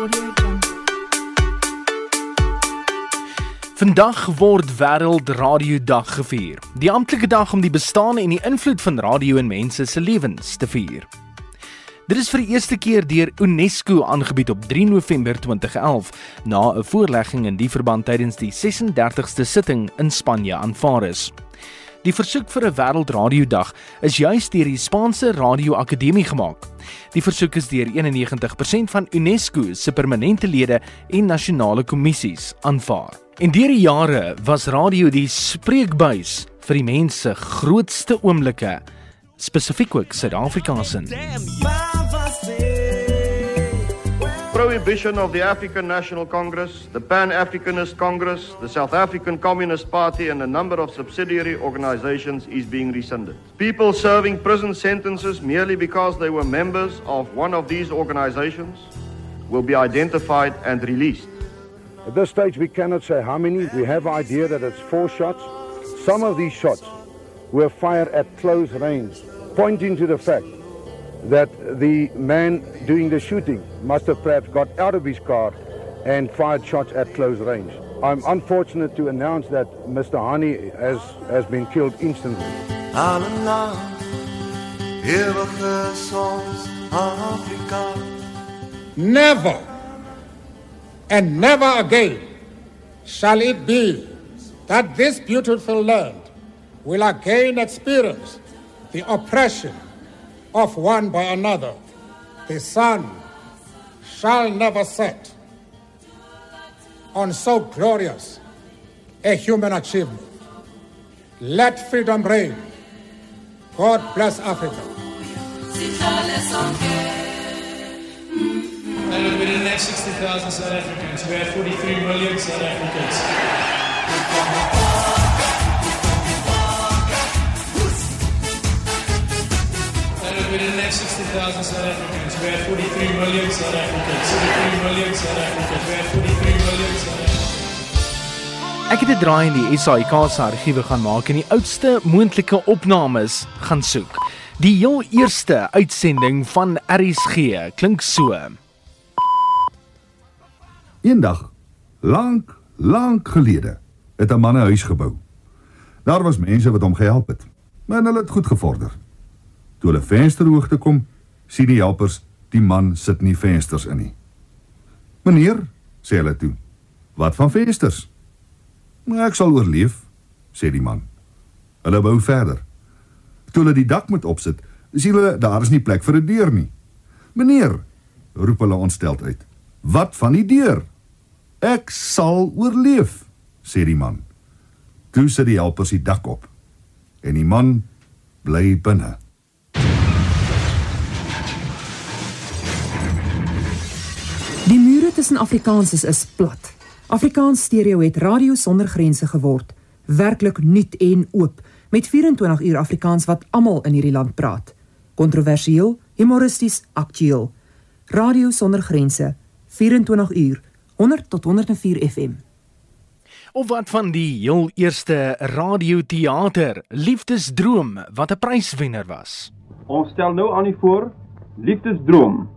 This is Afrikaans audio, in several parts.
Audio Jungle. Vandag word Wêreld Radio Dag gevier. Die amptelike dag om die bestaan en die invloed van radio in mense se lewens te vier. Dit is vir die eerste keer deur UNESCO aangebied op 3 November 2011 na 'n voorlegging in die verband tydens die 36ste sitting in Spanje aanvaar is. Die versoek vir 'n wêreldradiodag is juis deur die Spaanse Radio Akademie gemaak. Die versoek is deur 91% van UNESCO se permanente lede en nasionale kommissies aanvaar. En deur die jare was radio die spreekbuis vir die mense grootste oomblikke, spesifiek ook Suid-Afrikaanse. Prohibition of the African National Congress, the Pan Africanist Congress, the South African Communist Party, and a number of subsidiary organizations is being rescinded. People serving prison sentences merely because they were members of one of these organizations will be identified and released. At this stage, we cannot say how many. We have idea that it's four shots. Some of these shots were fired at close range, pointing to the fact that the man doing the shooting must have perhaps got out of his car and fired shots at close range. I'm unfortunate to announce that Mr. Hani has, has been killed instantly. Allemaal eeuwige songs Afrika. Never and never again shall it be that this beautiful land will again experience the oppression of one by another. The sun shall never set on so glorious a human achievement. Let freedom reign. God bless Africa. And in the next 60,000 South Africans. We have 43 million South Africans. In the next 60,000 South Africans. We have 43 million South Africans. 43 million South Africans. We have 43 million South Africans. Ek het 'n draai in die SAIK se argiewe gaan maak en die oudste moontlike opnames gaan soek. Die heel eerste uitsending van RSG klink so. Eendag, lank, lank gelede, het 'n man 'n huis gebou. Daar was mense wat hom gehelp het, maar hulle het goed gevorder. Toe hulle vensterhoogte kom, sien die helpers die man sit nie vensters in nie. "Meneer," sê hulle toe, "wat van vensters?" "Maar ek sal oorleef," sê die man. Hulle bou verder. Toe hulle die dak moet opsit, sien hulle daar is nie plek vir 'n deur nie. "Meneer," roep hulle ontsteld uit, "wat van die deur?" "Ek sal oorleef," sê die man. Toe sit die helpers die dak op en die man bly binne. Mure tussen Afrikaans is, is plat. Afrikaans Stereo het radio sonder grense geword, werklik nuut en oop, met 24 uur Afrikaans wat almal in hierdie land praat. Kontroversieel, humoristies, aktueel. Radio sonder grense, 24 uur, 100 tot 104 FM. Of wat van die heel eerste radioteater Liefdesdroom wat 'n pryswenner was. Ons stel nou aan u voor Liefdesdroom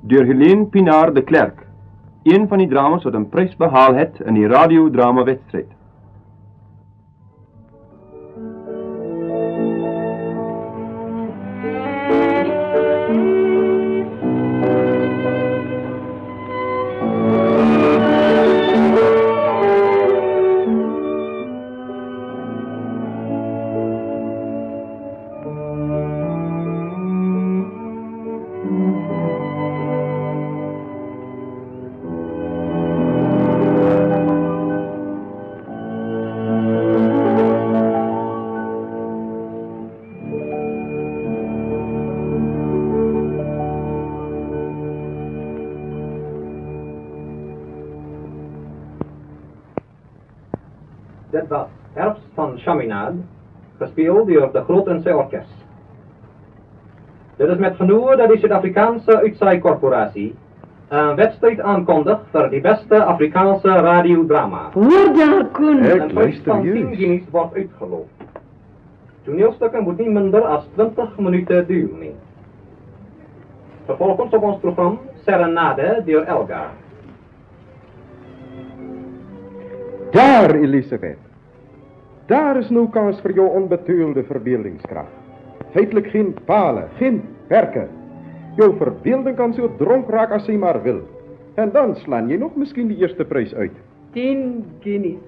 deur Helene Pinaar de Klerk. Een van die dramas wat 'n prys behaal het in die radiodrama Dit was Herfst van Chaminade, gespeeld door de Groot en zijn orkest. Dit is met genoegen dat de Zuid-Afrikaanse Uitsaai-corporatie een wedstrijd aankondigt voor de beste Afrikaanse radiodrama. Hoor daar, Koen. Een prijs van 10 guineas wordt uitgeloofd. Toneelstukken moet niet minder als 20 minuten duren. Vervolgens op ons programma Serenade door Elga. Daar, Elisabeth. Daar is nou kans vir jou onbetuilde verbeeldingskrag. Feitelik geen pale, geen perke. Jou verbeelding kan so dronk raak as jy maar wil. En dan slaan jy nog miskien die eerste prys uit. 10 guineas.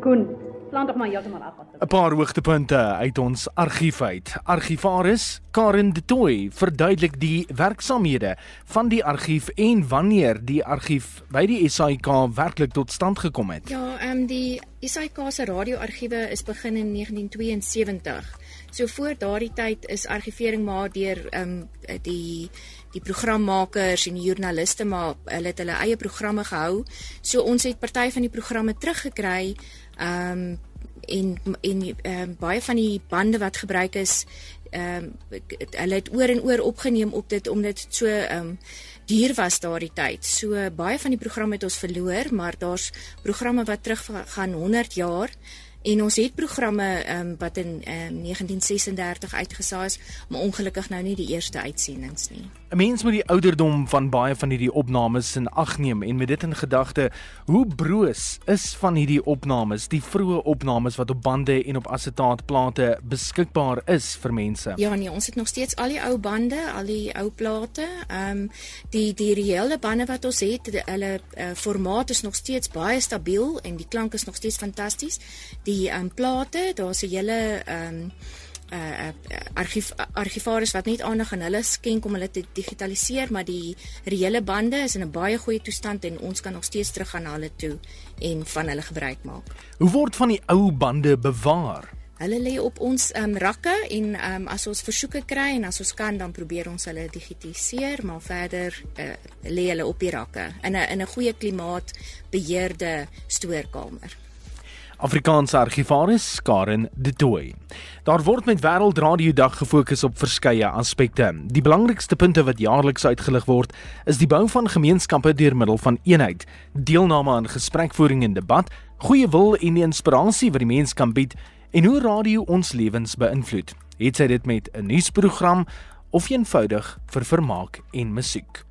Koen, slaan tog maar heeltemal af. 'n Paar hoogtepunte uit ons argief uit. Argivaris Karen De Tooy verduidelik die werksamehede van die argief en wanneer die argief by die SAIK werklik tot stand gekom het. Ja, ehm um, die SAIK se radioargiewe is begin in 1972. So voor daardie tyd is argivering maar deur ehm um, die die programmakers en die joernaliste maar hulle het hulle eie programme gehou. So ons het party van die programme teruggekry. Ehm um, en en ehm um, baie van die bande wat gebruik is ehm um, hulle het oor en oor opgeneem op dit omdat dit so ehm um, duur was daardie tyd. So baie van die programme het ons verloor, maar daar's programme wat teruggaan 100 jaar. En ons het programme um, wat in um, 1936 uitgesaai is, maar ongelukkig nou nie die eerste uitsendings nie. 'n Mens moet die ouderdom van baie van hierdie opnames in ag neem en met dit in gedagte, hoe broos is van hierdie opnames, die vroeë opnames wat op bande en op asetaatplate beskikbaar is vir mense? Ja nee, ons het nog steeds al die ou bande, al die ou plate. Ehm um, die die reële bande wat ons het, hulle uh, formaat is nog steeds baie stabiel en die klank is nog steeds fantasties. Die die um, plate, daar's 'n hele ehm um, uh, uh argief argivaris wat net aandag aan hulle skenk om hulle te digitaliseer, maar die reële bande is in 'n baie goeie toestand en ons kan nog steeds teruggaan na hulle toe en van hulle gebruik maak. Hoe word van die ou bande bewaar? Hulle lê op ons um, rakke en um, as ons versoeke kry en as ons kan dan probeer ons hulle digitaliseer, maar verder uh, lê hulle op die rakke in 'n in 'n goeie klimaat beheerde stoorkamer. Afrikaanse argivaris Karen De Tooy. Daar word met Wêreldradio Dag gefokus op verskeie aspekte. Die belangrikste punte wat jaarliks uitgelig word, is die bou van gemeenskappe deur middel van eenheid, deelname aan gesprekvoering en debat, goeie wil en die inspirasie wat die mens kan bied en hoe radio ons lewens beïnvloed. Het sy dit met 'n nuusprogram of eenvoudig vir vermaak en musiek.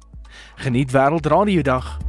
Geniet Wêreldradio Dag